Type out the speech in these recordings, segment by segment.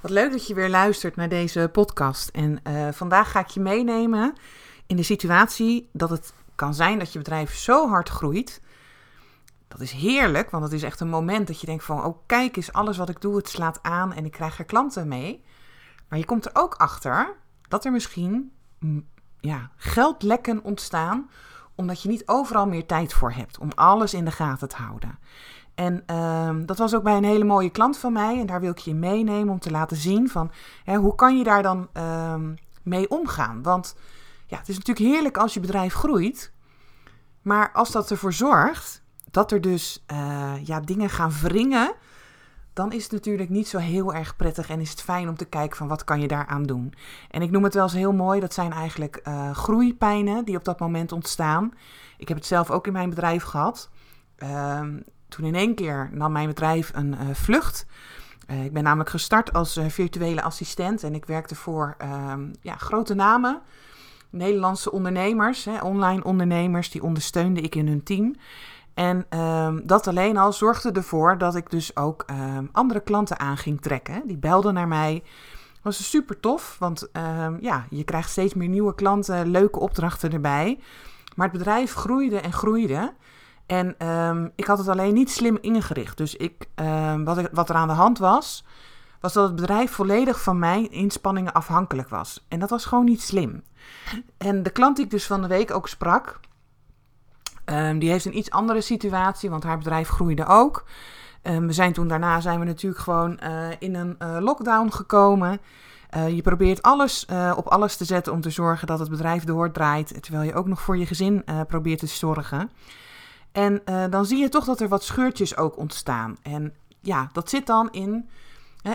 Wat leuk dat je weer luistert naar deze podcast. En uh, vandaag ga ik je meenemen in de situatie dat het kan zijn dat je bedrijf zo hard groeit. Dat is heerlijk, want het is echt een moment dat je denkt van... oh kijk eens, alles wat ik doe, het slaat aan en ik krijg er klanten mee. Maar je komt er ook achter dat er misschien ja, geldlekken ontstaan omdat je niet overal meer tijd voor hebt om alles in de gaten te houden. En um, dat was ook bij een hele mooie klant van mij. En daar wil ik je meenemen om te laten zien van hè, hoe kan je daar dan um, mee omgaan. Want ja, het is natuurlijk heerlijk als je bedrijf groeit. Maar als dat ervoor zorgt dat er dus uh, ja, dingen gaan wringen dan is het natuurlijk niet zo heel erg prettig en is het fijn om te kijken van wat kan je daaraan doen. En ik noem het wel eens heel mooi, dat zijn eigenlijk uh, groeipijnen die op dat moment ontstaan. Ik heb het zelf ook in mijn bedrijf gehad. Uh, toen in één keer nam mijn bedrijf een uh, vlucht. Uh, ik ben namelijk gestart als virtuele assistent en ik werkte voor ehm, ja, grote namen. Nederlandse ondernemers, hè, online ondernemers, die ondersteunde ik in hun team. En um, dat alleen al zorgde ervoor dat ik dus ook um, andere klanten aan ging trekken. Die belden naar mij. Was super tof, want ja, je krijgt steeds meer nieuwe klanten, leuke opdrachten erbij. Maar het bedrijf groeide en groeide. En ik had het alleen niet slim ingericht. Dus ik, wat, ik, wat er aan de hand was, was dat het bedrijf volledig van mijn inspanningen afhankelijk was. En dat was gewoon niet slim. En de klant die ik dus van de week ook sprak, Um, die heeft een iets andere situatie, want haar bedrijf groeide ook. We zijn toen daarna zijn we natuurlijk gewoon uh, in een uh, lockdown gekomen. Uh, je probeert alles op alles te zetten om te zorgen dat het bedrijf doordraait, terwijl je ook nog voor je gezin probeert te zorgen. En dan zie je toch dat er wat scheurtjes ook ontstaan. En ja, dat zit dan in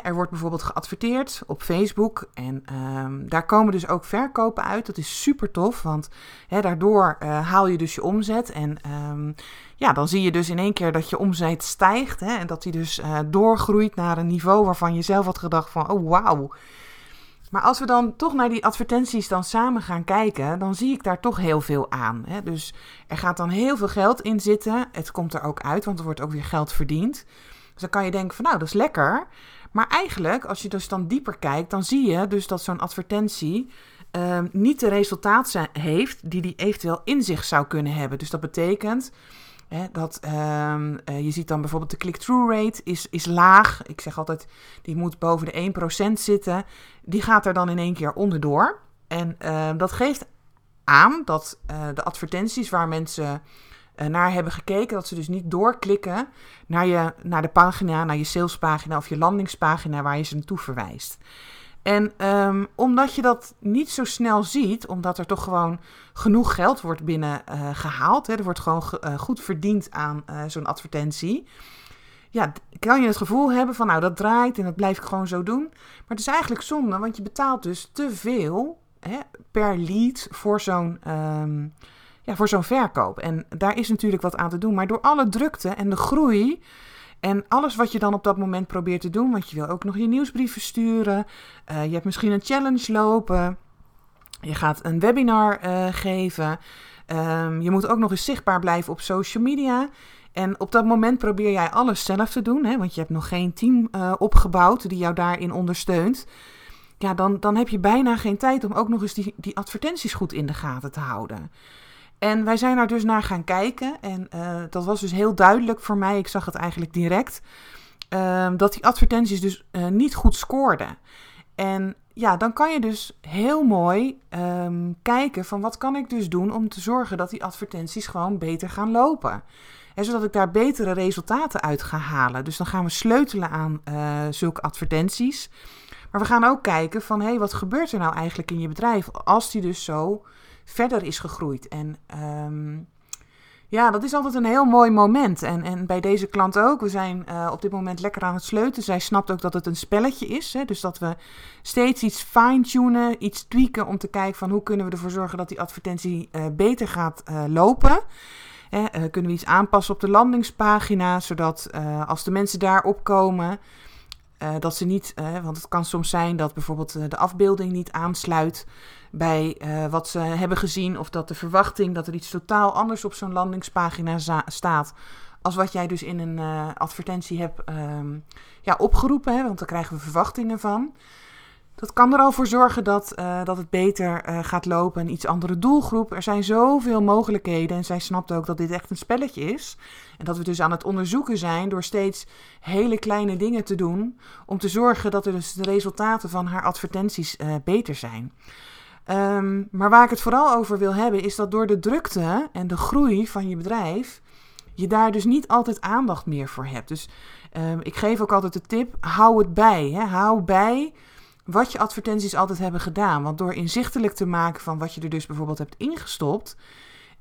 er wordt bijvoorbeeld geadverteerd op Facebook en um, daar komen dus ook verkopen uit. Dat is super tof, want hè, daardoor uh, haal je dus je omzet. En um, ja, dan zie je dus in één keer dat je omzet stijgt hè, en dat die dus uh, doorgroeit naar een niveau waarvan je zelf had gedacht van, oh wauw. Maar als we dan toch naar die advertenties dan samen gaan kijken, dan zie ik daar toch heel veel aan. Hè? Dus er gaat dan heel veel geld in zitten. Het komt er ook uit, want er wordt ook weer geld verdiend. Dus dan kan je denken van nou, dat is lekker. Maar eigenlijk, als je dus dan dieper kijkt, dan zie je dus dat zo'n advertentie um, niet de resultaten heeft die die eventueel in zich zou kunnen hebben. Dus dat betekent dat um, uh, je ziet dan bijvoorbeeld de click-through rate is, is laag. Ik zeg altijd, die moet boven de 1% zitten. Die gaat er dan in één keer onderdoor. En uh, dat geeft aan dat uh, de advertenties waar mensen uh, naar hebben gekeken. Dat ze dus niet doorklikken naar, je, naar de pagina, naar je salespagina of je landingspagina waar je ze naartoe verwijst. En um, omdat je dat niet zo snel ziet, omdat er toch gewoon genoeg geld wordt binnen uh, gehaald, hè, er wordt gewoon ge, uh, goed verdiend aan zo'n advertentie. Ja, kan je het gevoel hebben van nou dat draait en dat blijf ik gewoon zo doen. Maar het is eigenlijk zonde, want je betaalt dus te veel hè, per lead voor zo'n um, ja, voor zo'n verkoop. En daar is natuurlijk wat aan te doen. Maar door alle drukte en de groei. En alles wat je dan op dat moment probeert te doen. Want je wil ook nog je nieuwsbrieven sturen. Uh, je hebt misschien een challenge lopen. Je gaat een webinar uh, geven. Um, je moet ook nog eens zichtbaar blijven op social media. En op dat moment probeer jij alles zelf te doen. Hè, want je hebt nog geen team uh, opgebouwd die jou daarin ondersteunt. Ja, dan, dan heb je bijna geen tijd om ook nog eens die, die advertenties goed in de gaten te houden. En wij zijn daar dus naar gaan kijken. En uh, dat was dus heel duidelijk voor mij. Ik zag het eigenlijk direct. Uh, dat die advertenties dus uh, niet goed scoorden. En ja, dan kan je dus heel mooi um, kijken van wat kan ik dus doen om te zorgen dat die advertenties gewoon beter gaan lopen. En zodat ik daar betere resultaten uit ga halen. Dus dan gaan we sleutelen aan uh, zulke advertenties. Maar we gaan ook kijken van hé, hey, wat gebeurt er nou eigenlijk in je bedrijf als die dus zo verder is gegroeid. En um, Ja, dat is altijd een heel mooi moment. En, en bij deze klant ook. We zijn uh, op dit moment lekker aan het sleutelen. Zij snapt ook dat het een spelletje is. Hè? Dus dat we steeds iets fine-tunen, iets tweaken om te kijken van hoe kunnen we ervoor zorgen dat die advertentie uh, beter gaat uh, lopen. kunnen we iets aanpassen op de landingspagina, zodat als de mensen daarop komen, dat ze niet, want het kan soms zijn dat bijvoorbeeld de afbeelding niet aansluit bij uh, wat ze hebben gezien. Of dat de verwachting dat er iets totaal anders op zo'n landingspagina staat. Als wat jij dus in een uh, advertentie hebt um, ja, opgeroepen. Hè, want daar krijgen we verwachtingen van. Dat kan er al voor zorgen dat, uh, dat het beter gaat lopen. Een iets andere doelgroep. Er zijn zoveel mogelijkheden. En zij snapt ook dat dit echt een spelletje is. En dat we dus aan het onderzoeken zijn door steeds hele kleine dingen te doen. Om te zorgen dat er dus de resultaten van haar advertenties beter zijn. Um, maar waar ik het vooral over wil hebben, is dat door de drukte en de groei van je bedrijf, je daar dus niet altijd aandacht meer voor hebt. Dus um, ik geef ook altijd de tip: hou het bij. Hè? Hou bij wat je advertenties altijd hebben gedaan. Want door inzichtelijk te maken van wat je er dus bijvoorbeeld hebt ingestopt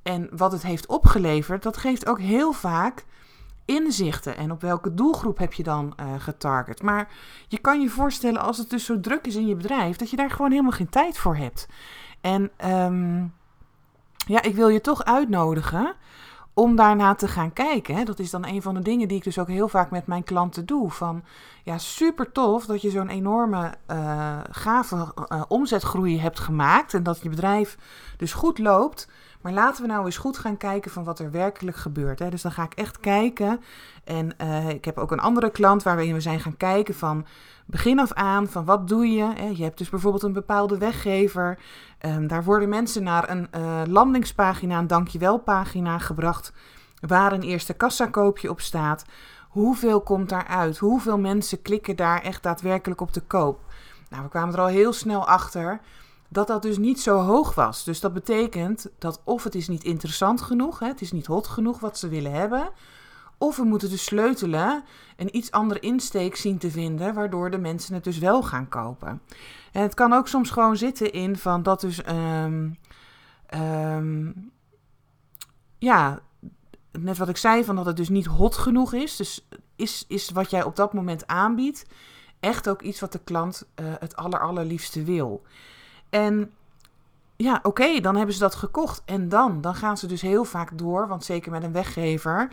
en wat het heeft opgeleverd, dat geeft ook heel vaak inzichten en op welke doelgroep heb je dan uh, getarget. Maar je kan je voorstellen als het dus zo druk is in je bedrijf, dat je daar gewoon helemaal geen tijd voor hebt. En um, ja, ik wil je toch uitnodigen om daarna te gaan kijken. Dat is dan een van de dingen die ik dus ook heel vaak met mijn klanten doe. Van ja, super tof dat je zo'n enorme uh, gave uh, omzetgroei hebt gemaakt en dat je bedrijf dus goed loopt. Maar laten we nou eens goed gaan kijken van wat er werkelijk gebeurt. Hè. Dus dan ga ik echt kijken. En uh, ik heb ook een andere klant waarin we zijn gaan kijken van begin af aan van wat doe je. Hè. Je hebt dus bijvoorbeeld een bepaalde weggever. Um, daar worden mensen naar een uh, landingspagina, een dankjewelpagina gebracht. Waar een eerste kassakoopje op staat. Hoeveel komt daaruit? Hoeveel mensen klikken daar echt daadwerkelijk op de koop? Nou, we kwamen er al heel snel achter dat dat dus niet zo hoog was. Dus dat betekent dat of het is niet interessant genoeg, hè, het is niet hot genoeg wat ze willen hebben, of we moeten dus sleutelen en iets andere insteek zien te vinden, waardoor de mensen het dus wel gaan kopen. En het kan ook soms gewoon zitten in van dat dus, um, um, ja, net wat ik zei, van dat het dus niet hot genoeg is. Dus is, is wat jij op dat moment aanbiedt echt ook iets wat de klant uh, het aller, allerliefste wil. En ja, oké, dan hebben ze dat gekocht. En dan? Dan gaan ze dus heel vaak door, want zeker met een weggever,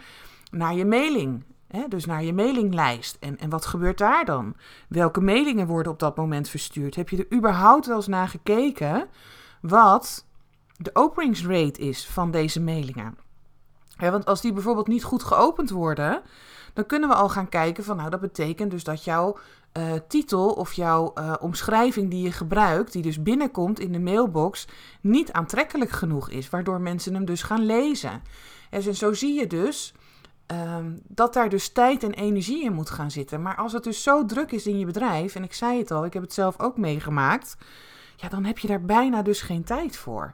naar je mailing. Hè? Dus naar je mailinglijst. En, en wat gebeurt daar dan? Welke mailingen worden op dat moment verstuurd? Heb je er überhaupt wel eens naar gekeken wat de openingsrate is van deze mailingen? Want als die bijvoorbeeld niet goed geopend worden, dan kunnen we al gaan kijken van nou dat betekent dus dat jouw uh, titel of jouw uh, omschrijving die je gebruikt, die dus binnenkomt in de mailbox, niet aantrekkelijk genoeg is, waardoor mensen hem dus gaan lezen. En zo zie je dus um, dat daar dus tijd en energie in moet gaan zitten. Maar als het dus zo druk is in je bedrijf, en ik zei het al, ik heb het zelf ook meegemaakt, ja, dan heb je daar bijna dus geen tijd voor.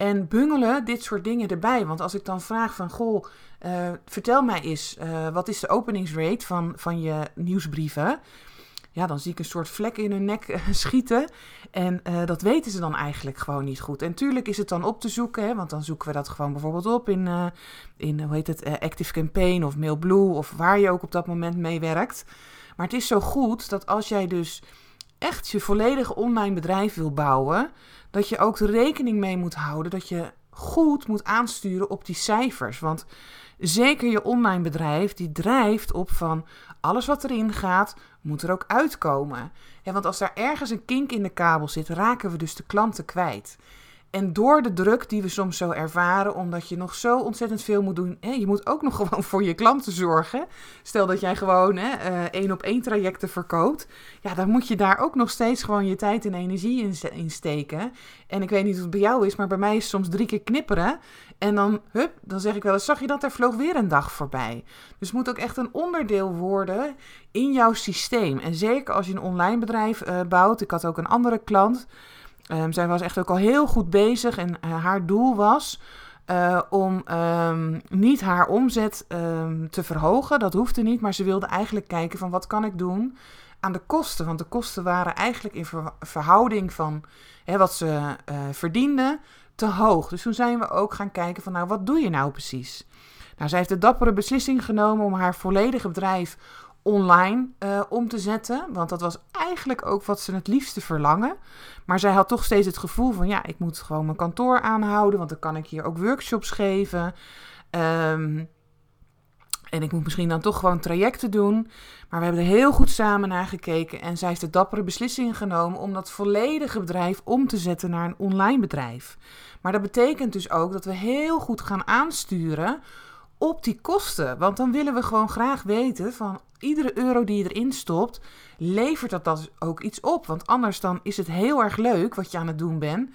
En bungelen dit soort dingen erbij. Want als ik dan vraag van, goh, uh, vertel mij eens, wat is de openingsrate van, van je nieuwsbrieven? ja, dan zie ik een soort vlek in hun nek eh, schieten. En dat weten ze dan eigenlijk gewoon niet goed. En tuurlijk is het dan op te zoeken, hè, want dan zoeken we dat gewoon bijvoorbeeld op in, in hoe heet het, Active Campaign of Mailblue of waar je ook op dat moment mee werkt. Maar het is zo goed dat als jij dus echt je volledige online bedrijf wil bouwen, dat je ook rekening mee moet houden dat je goed moet aansturen op die cijfers. Want zeker je online bedrijf, die drijft op van alles wat erin gaat, moet er ook uitkomen. want als daar ergens een kink in de kabel zit, raken we dus de klanten kwijt. En door de druk die we soms zo ervaren, omdat je nog zo ontzettend veel moet doen. Hè, je moet ook nog gewoon voor je klanten zorgen. Stel dat jij gewoon uh, één op één trajecten verkoopt. Ja, dan moet je daar ook nog steeds gewoon je tijd en energie in, in steken. En ik weet niet hoe het bij jou is, maar bij mij is soms drie keer knipperen. En dan, hup, dan zeg ik wel eens, zag je dat, er vloog weer een dag voorbij. Dus het moet ook echt een onderdeel worden in jouw systeem. En zeker als je een online bedrijf uh, bouwt. Ik had ook een andere klant. Um, zij was echt ook al heel goed bezig en uh, haar doel was uh, om um, niet haar omzet um, te verhogen. Dat hoefde niet, maar ze wilde eigenlijk kijken van wat kan ik doen aan de kosten. Want de kosten waren eigenlijk in ver verhouding van hè, wat ze uh, verdiende te hoog. Dus toen zijn we ook gaan kijken van nou, wat doe je nou precies? Nou, zij heeft de dappere beslissing genomen om haar volledige bedrijf online uh, om te zetten. Want dat was eigenlijk ook wat ze het liefste verlangen. Maar zij had toch steeds het gevoel van ja, ik moet gewoon mijn kantoor aanhouden. Want dan kan ik hier ook workshops geven. Um, en ik moet misschien dan toch gewoon trajecten doen. Maar we hebben er heel goed samen naar gekeken. En zij heeft de dappere beslissing genomen om dat volledige bedrijf om te zetten naar een online bedrijf. Maar dat betekent dus ook dat we heel goed gaan aansturen op die kosten. Want dan willen we gewoon graag weten van iedere euro die je erin stopt, levert dat, dat ook iets op. Want anders dan is het heel erg leuk wat je aan het doen bent.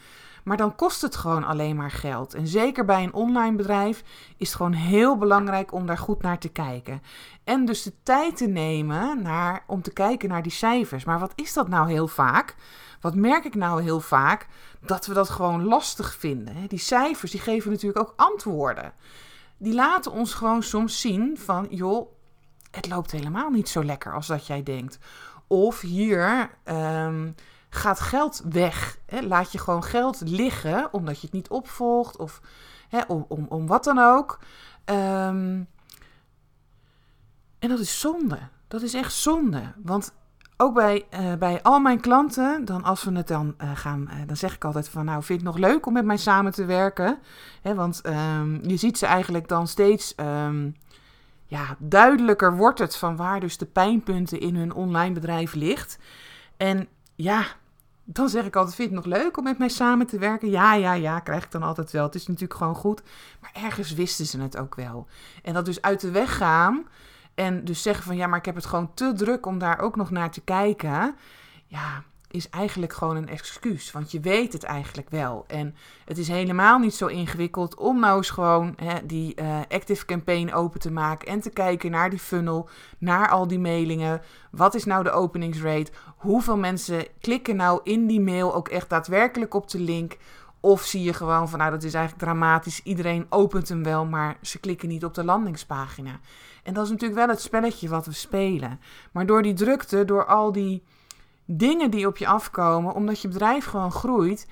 Maar dan kost het gewoon alleen maar geld. En zeker bij een online bedrijf is het gewoon heel belangrijk om daar goed naar te kijken. En dus de tijd te nemen naar, om te kijken naar die cijfers. Maar wat is dat nou heel vaak? Wat merk ik nou heel vaak? Dat we dat gewoon lastig vinden. Die cijfers die geven natuurlijk ook antwoorden. Die laten ons gewoon soms zien van, joh, het loopt helemaal niet zo lekker als dat jij denkt. Of hier, um, gaat geld weg. Hè? Laat je gewoon geld liggen omdat je het niet opvolgt of hè, om, om, om wat dan ook. Ehm, en dat is zonde. Dat is echt zonde. Want ook bij, uh, bij al mijn klanten, dan als we het dan uh, gaan, uh, dan zeg ik altijd van nou, vind je het nog leuk om met mij samen te werken? Hè, want um, je ziet ze eigenlijk dan steeds ja, duidelijker wordt het van waar dus de pijnpunten in hun online bedrijf ligt. En ja, dan zeg ik altijd, vind je het nog leuk om met mij samen te werken? Ja, ja, ja, krijg ik dan altijd wel. Het is natuurlijk gewoon goed. Maar ergens wisten ze het ook wel. En dat dus uit de weg gaan en dus zeggen van, ja, maar ik heb het gewoon te druk om daar ook nog naar te kijken. Ja, is eigenlijk gewoon een excuus. Want je weet het eigenlijk wel. En het is helemaal niet zo ingewikkeld om nou eens gewoon hè, die uh, Active Campaign open te maken. En te kijken naar die funnel, naar al die mailingen. Wat is nou de openingsrate? Hoeveel mensen klikken nou in die mail ook echt daadwerkelijk op de link? Of zie je gewoon van, nou dat is eigenlijk dramatisch. Iedereen opent hem wel, maar ze klikken niet op de landingspagina. En dat is natuurlijk wel het spelletje wat we spelen. Maar door die drukte, door al die dingen die op je afkomen, omdat je bedrijf gewoon groeit.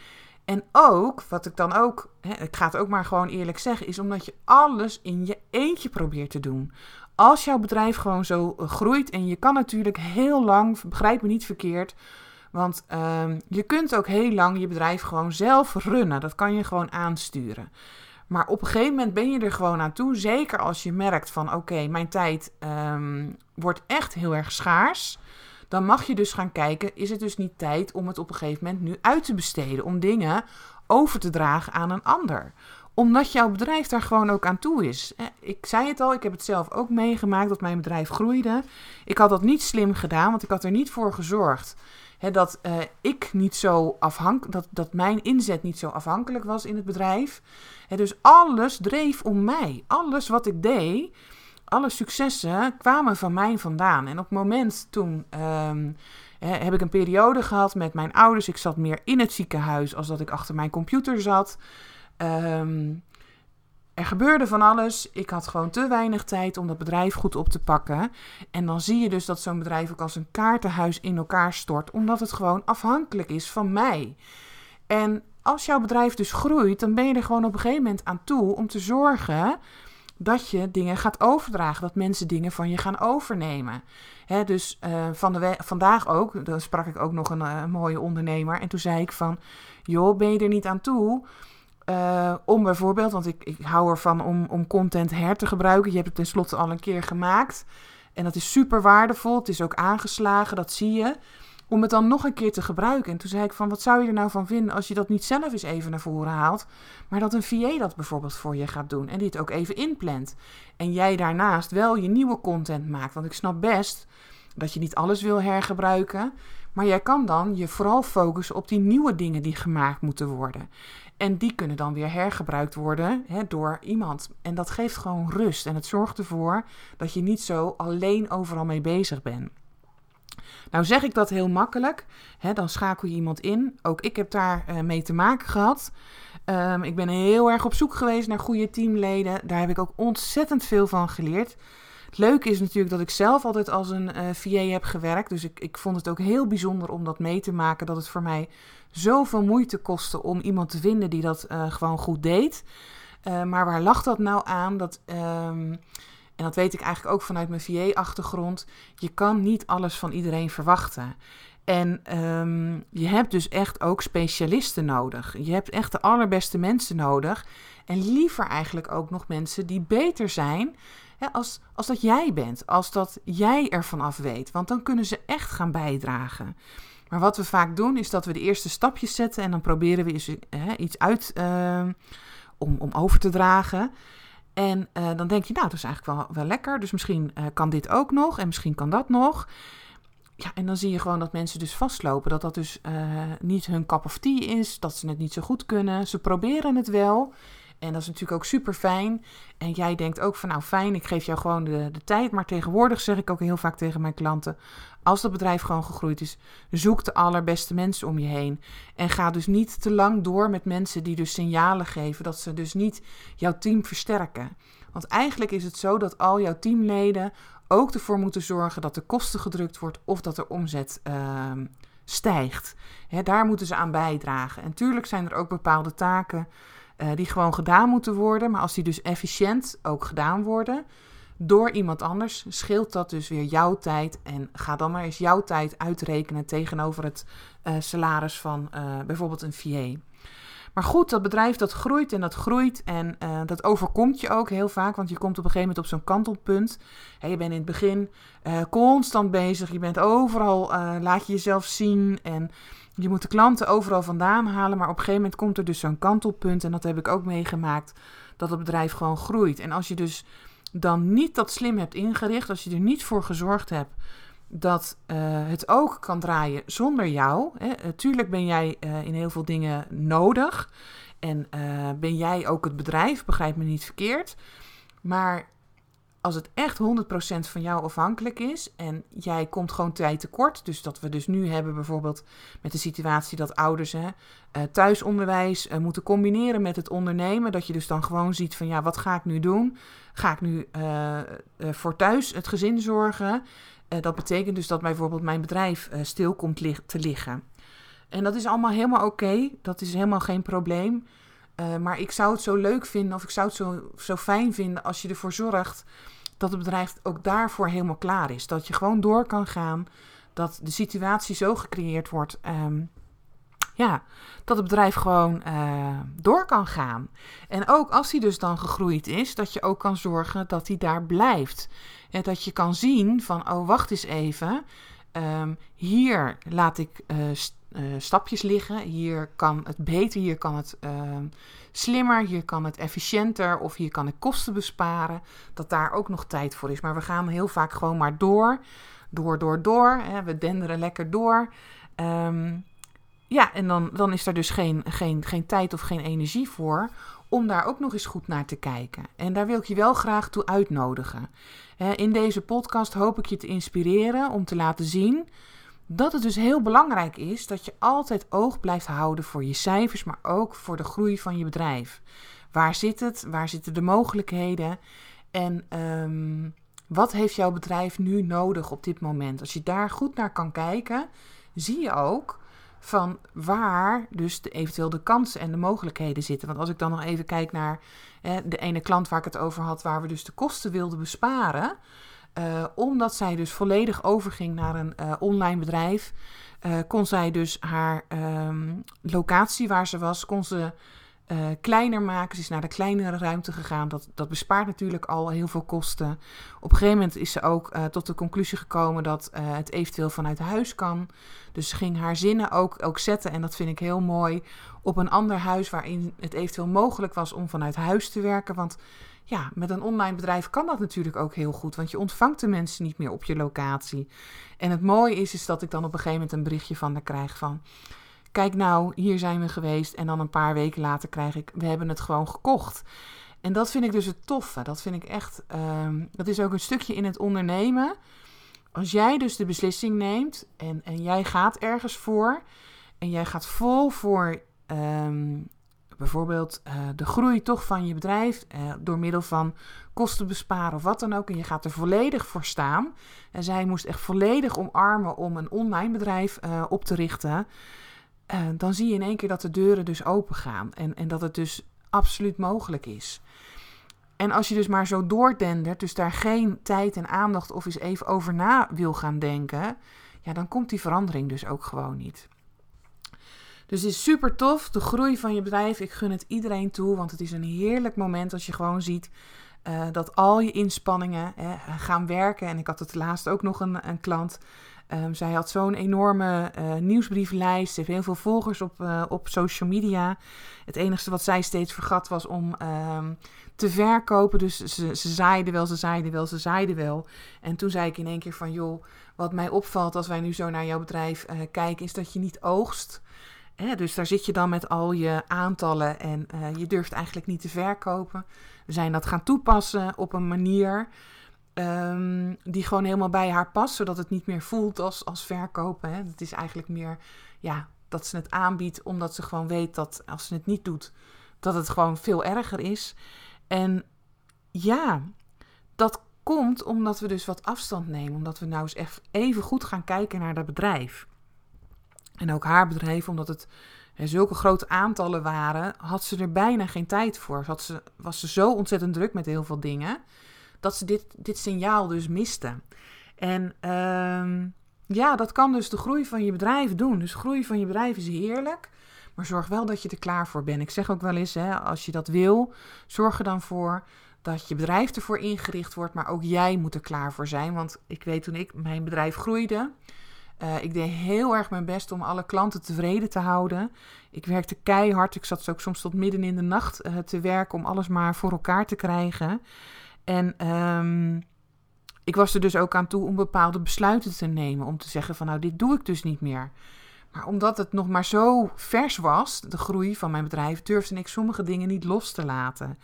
En ook, wat ik dan ook, hè, ik ga het ook maar gewoon eerlijk zeggen, is omdat je alles in je eentje probeert te doen. Als jouw bedrijf gewoon zo eh, groeit, en je kan natuurlijk heel lang, begrijp me niet verkeerd, want um, je kunt ook heel lang je bedrijf gewoon zelf runnen. Dat kan je gewoon aansturen. Maar op een gegeven moment ben je er gewoon aan toe. Zeker als je merkt van oké, mijn tijd um, wordt echt heel erg schaars dan mag je dus gaan kijken, is het dus niet tijd om het op een gegeven moment nu uit te besteden, om dingen over te dragen aan een ander omdat jouw bedrijf daar gewoon ook aan toe is. Ik zei het al, ik heb het zelf ook meegemaakt dat mijn bedrijf groeide. Ik had dat niet slim gedaan, want ik had er niet voor gezorgd dat uh, ik niet zo afhankelijk, dat, dat mijn inzet niet zo afhankelijk was in het bedrijf. dus alles dreef om mij. Alles wat ik deed, alle successen kwamen van mij vandaan. En op het moment toen um, heb ik een periode gehad met mijn ouders. Ik zat meer in het ziekenhuis als dat ik achter mijn computer zat. Um, er gebeurde van alles. Ik had gewoon te weinig tijd om dat bedrijf goed op te pakken. En dan zie je dus dat zo'n bedrijf ook als een kaartenhuis in elkaar stort, omdat het gewoon afhankelijk is van mij. En als jouw bedrijf dus groeit, dan ben je er gewoon op een gegeven moment aan toe om te zorgen dat je dingen gaat overdragen, dat mensen dingen van je gaan overnemen. Dus uh, van de vandaag ook, dan sprak ik ook nog een, uh, mooie ondernemer en toen zei ik van, joh, ben je er niet aan toe uh, om bijvoorbeeld, want ik, ik hou ervan om, om content her te gebruiken. Je hebt het tenslotte al een keer gemaakt en dat is super waardevol. Het is ook aangeslagen, dat zie je om het dan nog een keer te gebruiken. En toen zei ik van, wat zou je er nou van vinden als je dat niet zelf eens even naar voren haalt, maar dat een VA dat bijvoorbeeld voor je gaat doen en die het ook even inplant. En jij daarnaast wel je nieuwe content maakt. Want ik snap best dat je niet alles wil hergebruiken, maar jij kan dan je vooral focussen op die nieuwe dingen die gemaakt moeten worden. En die kunnen dan weer hergebruikt worden hè, door iemand. En dat geeft gewoon rust. En het zorgt ervoor dat je niet zo alleen overal mee bezig bent. Nou zeg ik dat heel makkelijk. Hè, dan schakel je iemand in. Ook ik heb daar uh, mee te maken gehad. Um, ik ben heel erg op zoek geweest naar goede teamleden. Daar heb ik ook ontzettend veel van geleerd. Het leuke is natuurlijk dat ik zelf altijd als een uh, eh, VA heb gewerkt. Dus ik, ik vond het ook heel bijzonder om dat mee te maken. Dat het voor mij zoveel moeite kostte om iemand te vinden die dat uh, gewoon goed deed. Maar waar lag dat nou aan? Dat, um, en dat weet ik eigenlijk ook vanuit mijn VA-achtergrond. Je kan niet alles van iedereen verwachten. En um, je hebt dus echt ook specialisten nodig. Je hebt echt de allerbeste mensen nodig. En liever eigenlijk ook nog mensen die beter zijn hè, als, als dat jij bent. Als dat jij ervan af weet. Want dan kunnen ze echt gaan bijdragen. Maar wat we vaak doen is dat we de eerste stapjes zetten en dan proberen we eens, hè, iets uit uh, om, om over te dragen. En uh, dan denk je, nou, dat is eigenlijk wel, wel lekker. Dus misschien uh, kan dit ook nog en misschien kan dat nog. Ja, en dan zie je gewoon dat mensen dus vastlopen. Dat dat dus uh, niet hun cup of tea is. Dat ze het niet zo goed kunnen. Ze proberen het wel. En dat is natuurlijk ook super fijn. En jij denkt ook van nou fijn, ik geef jou gewoon de, de tijd. Maar tegenwoordig zeg ik ook heel vaak tegen mijn klanten. Als dat bedrijf gewoon gegroeid is, zoek de allerbeste mensen om je heen. En ga dus niet te lang door met mensen die dus signalen geven dat ze dus niet jouw team versterken. Want eigenlijk is het zo dat al jouw teamleden ook ervoor moeten zorgen dat de kosten gedrukt wordt of dat er omzet uh, stijgt. daar moeten ze aan bijdragen. En tuurlijk zijn er ook bepaalde taken uh, die gewoon gedaan moeten worden. Maar als die dus efficiënt ook gedaan worden door iemand anders, scheelt dat dus weer jouw tijd. En ga dan maar eens jouw tijd uitrekenen tegenover het uh, salaris van uh, bijvoorbeeld een VA. Maar goed, dat bedrijf dat groeit en dat groeit en dat overkomt je ook heel vaak, want je komt op een gegeven moment op zo'n kantelpunt. Hey, je bent in het begin constant bezig, je bent overal, laat je jezelf zien en je moet de klanten overal vandaan halen. Maar op een gegeven moment komt er dus zo'n kantelpunt en dat heb ik ook meegemaakt, dat het bedrijf gewoon groeit. En als je dus dan niet dat slim hebt ingericht, als je er niet voor gezorgd hebt dat uh, het ook kan draaien zonder jou. Hè. Tuurlijk ben jij uh, in heel veel dingen nodig. En ben jij ook het bedrijf, begrijp me niet verkeerd. Maar als het echt 100% van jou afhankelijk is en jij komt gewoon tijd tekort, dus dat we dus nu hebben bijvoorbeeld met de situatie dat ouders hè, thuisonderwijs moeten combineren met het ondernemen, dat je dus dan gewoon ziet van ja, wat ga ik nu doen? Ga ik nu voor thuis het gezin zorgen? Dat betekent dus dat bijvoorbeeld mijn bedrijf uh, stil komt te liggen. En dat is allemaal helemaal oké. Dat is helemaal geen probleem. Uh, maar ik zou het zo leuk vinden of ik zou het zo, zo fijn vinden als je ervoor zorgt dat het bedrijf ook daarvoor helemaal klaar is. Dat je gewoon door kan gaan. Dat de situatie zo gecreëerd wordt. Um, ja, dat het bedrijf gewoon uh, door kan gaan. En ook als hij dus dan gegroeid is, dat je ook kan zorgen dat hij daar blijft. En dat je kan zien van, oh wacht eens even, um, hier laat ik uh, uh, stapjes liggen. Hier kan het beter, hier kan het ehm, slimmer, hier kan het efficiënter of hier kan ik kosten besparen. Dat daar ook nog tijd voor is. Maar we gaan heel vaak gewoon maar door, door, door, door. Hè. We denderen lekker door. Um, ja, en dan, dan is er dus geen, geen, geen tijd of geen energie voor om daar ook nog eens goed naar te kijken. En daar wil ik je wel graag toe uitnodigen. In deze podcast hoop ik je te inspireren om te laten zien dat het dus heel belangrijk is dat je altijd oog blijft houden voor je cijfers, maar ook voor de groei van je bedrijf. Waar zit het? Waar zitten de mogelijkheden? En um, wat heeft jouw bedrijf nu nodig op dit moment? Als je daar goed naar kan kijken, zie je ook van waar dus de, eventueel de kansen en de mogelijkheden zitten. Want als ik dan nog even kijk naar de ene klant waar ik het over had, waar we dus de kosten wilden besparen. Uh, omdat zij dus volledig overging naar een uh, online bedrijf, uh, kon zij dus haar um, locatie waar ze was, kon ze kleiner maken. Ze is naar de kleinere ruimte gegaan. Dat, dat bespaart natuurlijk al heel veel kosten. Op een gegeven moment is ze ook tot de conclusie gekomen dat het eventueel vanuit huis kan. Dus ze ging haar zinnen ook, ook zetten, en dat vind ik heel mooi, op een ander huis waarin het eventueel mogelijk was om vanuit huis te werken. Want ja, met een online bedrijf kan dat natuurlijk ook heel goed, want je ontvangt de mensen niet meer op je locatie. En het mooie is, is dat ik dan op een gegeven moment een berichtje van haar krijg van kijk nou, hier zijn we geweest. En dan een paar weken later krijg ik, we hebben het gewoon gekocht. En dat vind ik dus het toffe. Dat vind ik echt, um, dat is ook een stukje in het ondernemen. Als jij dus de beslissing neemt en, en jij gaat ergens voor en jij gaat vol voor, um, bijvoorbeeld uh, de groei toch van je bedrijf uh, door middel van kosten besparen of wat dan ook. En je gaat er volledig voor staan. En zij moest echt volledig omarmen om een online bedrijf uh, op te richten. dan zie je in één keer dat de deuren dus open gaan. En, en dat het dus absoluut mogelijk is. En als je dus maar zo doordendert, dus daar geen tijd en aandacht of eens even over na wil gaan denken, ja, dan komt die verandering dus ook gewoon niet. Dus het is super tof, de groei van je bedrijf. Ik gun het iedereen toe, want het is een heerlijk moment als je gewoon ziet uh, dat al je inspanningen hè, gaan werken. En ik had het laatst ook nog een, een klant. Um, zij had zo'n enorme uh, nieuwsbrieflijst. Ze heeft heel veel volgers op, uh, op social media. Het enige wat zij steeds vergat was om um, te verkopen. Dus ze, ze zaaide wel, ze zaaide wel, ze zaaide wel. En toen zei ik in één keer van... joh, wat mij opvalt als wij nu zo naar jouw bedrijf kijken... is dat je niet oogst. Dus daar zit je dan met al je aantallen en uh, je durft eigenlijk niet te verkopen. We zijn dat gaan toepassen op een manier um, die gewoon helemaal bij haar past, zodat het niet meer voelt als, als verkopen. Hè. Het is eigenlijk meer ja, dat ze het aanbiedt, omdat ze gewoon weet dat als ze het niet doet, dat het gewoon veel erger is. En ja, dat komt omdat we dus wat afstand nemen, omdat we nou eens even goed gaan kijken naar dat bedrijf. En ook haar bedrijf, omdat het zulke grote aantallen waren, had ze er bijna geen tijd voor. Had ze, was ze zo ontzettend druk met heel veel dingen, dat ze dit, dit signaal dus miste. En uh, ja, dat kan dus de groei van je bedrijf doen. Dus groei van je bedrijf is heerlijk. Maar zorg wel dat je er klaar voor bent. Ik zeg ook wel eens, hè, als je dat wil, zorg er dan voor dat je bedrijf ervoor ingericht wordt. Maar ook jij moet er klaar voor zijn. Want ik weet toen ik mijn bedrijf groeide, uh, ik deed heel erg mijn best om alle klanten tevreden te houden. Ik werkte keihard. Ik zat ook soms tot midden in de nacht uh, te werken om alles maar voor elkaar te krijgen. En um, ik was er dus ook aan toe om bepaalde besluiten te nemen. Om te zeggen van nou, dit doe ik dus niet meer. Maar omdat het nog maar zo vers was, de groei van mijn bedrijf, durfde ik sommige dingen niet los te laten.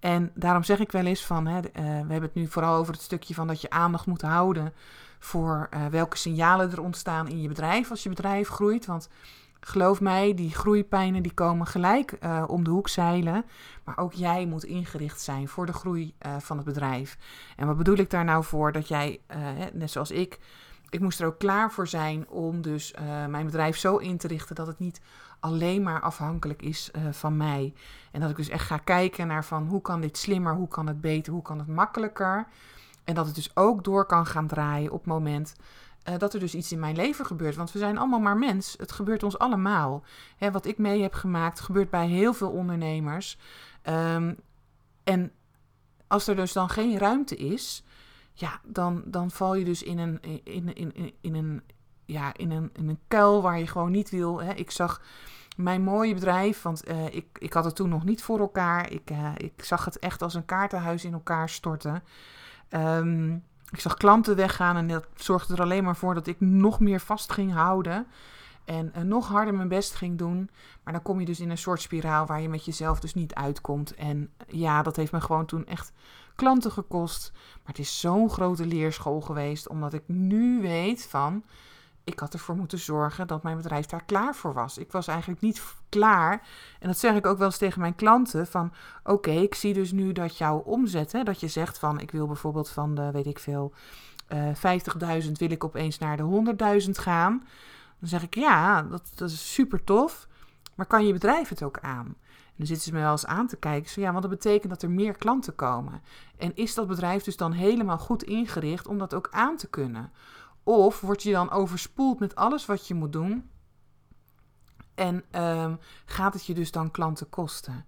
En daarom zeg ik wel eens van, hè, uh, we hebben het nu vooral over het stukje van dat je aandacht moet houden voor uh, welke signalen er ontstaan in je bedrijf als je bedrijf groeit. Want geloof mij, die groeipijnen die komen gelijk uh, om de hoek zeilen. Maar ook jij moet ingericht zijn voor de groei uh, van het bedrijf. En wat bedoel ik daar nou voor? Dat jij, net zoals ik, ik moest er ook klaar voor zijn om dus mijn bedrijf zo in te richten dat het niet alleen maar afhankelijk is van mij. En dat ik dus echt ga kijken naar van hoe kan dit slimmer, hoe kan het beter, hoe kan het makkelijker. En dat het dus ook door kan gaan draaien op het moment uh, dat er dus iets in mijn leven gebeurt. Want we zijn allemaal maar mens. Het gebeurt ons allemaal. Hè, wat ik mee heb gemaakt, gebeurt bij heel veel ondernemers. Um, en als er dus dan geen ruimte is, ja, dan, dan val je dus in een, in, in, in, een, ja, in, een, in een kuil waar je gewoon niet wil. Hè. Ik zag mijn mooie bedrijf, want uh, ik, ik had het toen nog niet voor elkaar. Ik, uh, ik zag het echt als een kaartenhuis in elkaar storten. Um, ik zag klanten weggaan en dat zorgde er alleen maar voor dat ik nog meer vast ging houden. En uh, nog harder mijn best ging doen. Maar dan kom je dus in een soort spiraal waar je met jezelf dus niet uitkomt. En ja, dat heeft me gewoon toen echt klanten gekost. Maar het is zo'n grote leerschool geweest, omdat ik nu weet van ik had ervoor moeten zorgen dat mijn bedrijf daar klaar voor was. Ik was eigenlijk niet klaar. En dat zeg ik ook wel eens tegen mijn klanten: van oké, ik zie dus nu dat jouw omzet, hè, dat je zegt van ik wil bijvoorbeeld van de, weet ik veel, uh, eh, 50.000 wil ik opeens naar de 100.000 gaan. Dan zeg ik ja, dat, dat is super tof. Maar kan je bedrijf het ook aan? En dan zitten ze me wel eens aan te kijken. Zo, ja, want dat betekent dat er meer klanten komen. En is dat bedrijf dus dan helemaal goed ingericht om dat ook aan te kunnen? Of word je dan overspoeld met alles wat je moet doen. En um, gaat het je dus dan klanten kosten?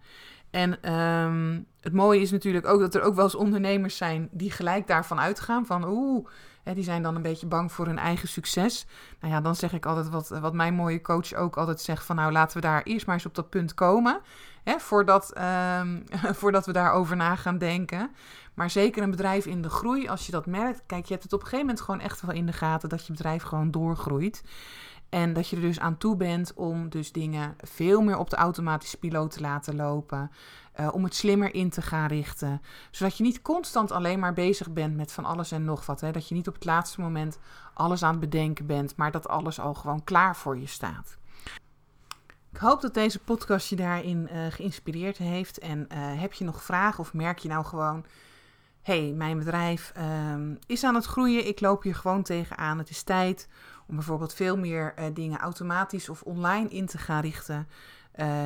En um, het mooie is natuurlijk ook dat er ook wel eens ondernemers zijn die gelijk daarvan uitgaan. Van oeh, hè, die zijn dan een beetje bang voor hun eigen succes. Nou ja, dan zeg ik altijd wat, wat mijn mooie coach ook altijd zegt. Van nou, laten we daar eerst maar eens op dat punt komen. Hè, voordat, um, voordat we daarover na gaan denken. Maar zeker een bedrijf in de groei, als je dat merkt, kijk, je hebt het op een gegeven moment gewoon echt wel in de gaten dat je bedrijf gewoon doorgroeit. En dat je er dus aan toe bent om dus dingen veel meer op de automatische piloot te laten lopen. Uh, om het slimmer in te gaan richten. Zodat je niet constant alleen maar bezig bent met van alles en nog wat. Hè? Dat je niet op het laatste moment alles aan het bedenken bent, maar dat alles al gewoon klaar voor je staat. Ik hoop dat deze podcast je daarin uh, geïnspireerd heeft. En uh, heb je nog vragen of merk je nou gewoon... hey, mijn bedrijf uh, is aan het groeien. Ik loop hier gewoon tegenaan. Het is tijd om bijvoorbeeld veel meer uh, dingen automatisch of online in te gaan richten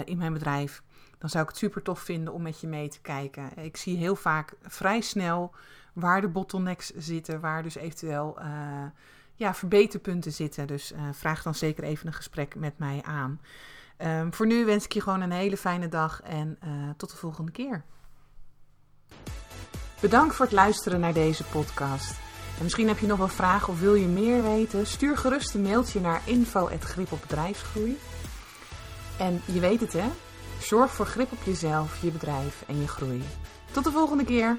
in mijn bedrijf. Dan zou ik het super tof vinden om met je mee te kijken. Ik zie heel vaak vrij snel waar de bottlenecks zitten. Waar dus eventueel ja, verbeterpunten zitten. Dus vraag dan zeker even een gesprek met mij aan. Um, voor nu wens ik je gewoon een hele fijne dag en tot de volgende keer. Bedankt voor het luisteren naar deze podcast. En misschien heb je nog wel vragen of wil je meer weten? Stuur gerust een mailtje naar info.grip op bedrijfsgroei. En je weet het hè, zorg voor grip op jezelf, je bedrijf en je groei. Tot de volgende keer!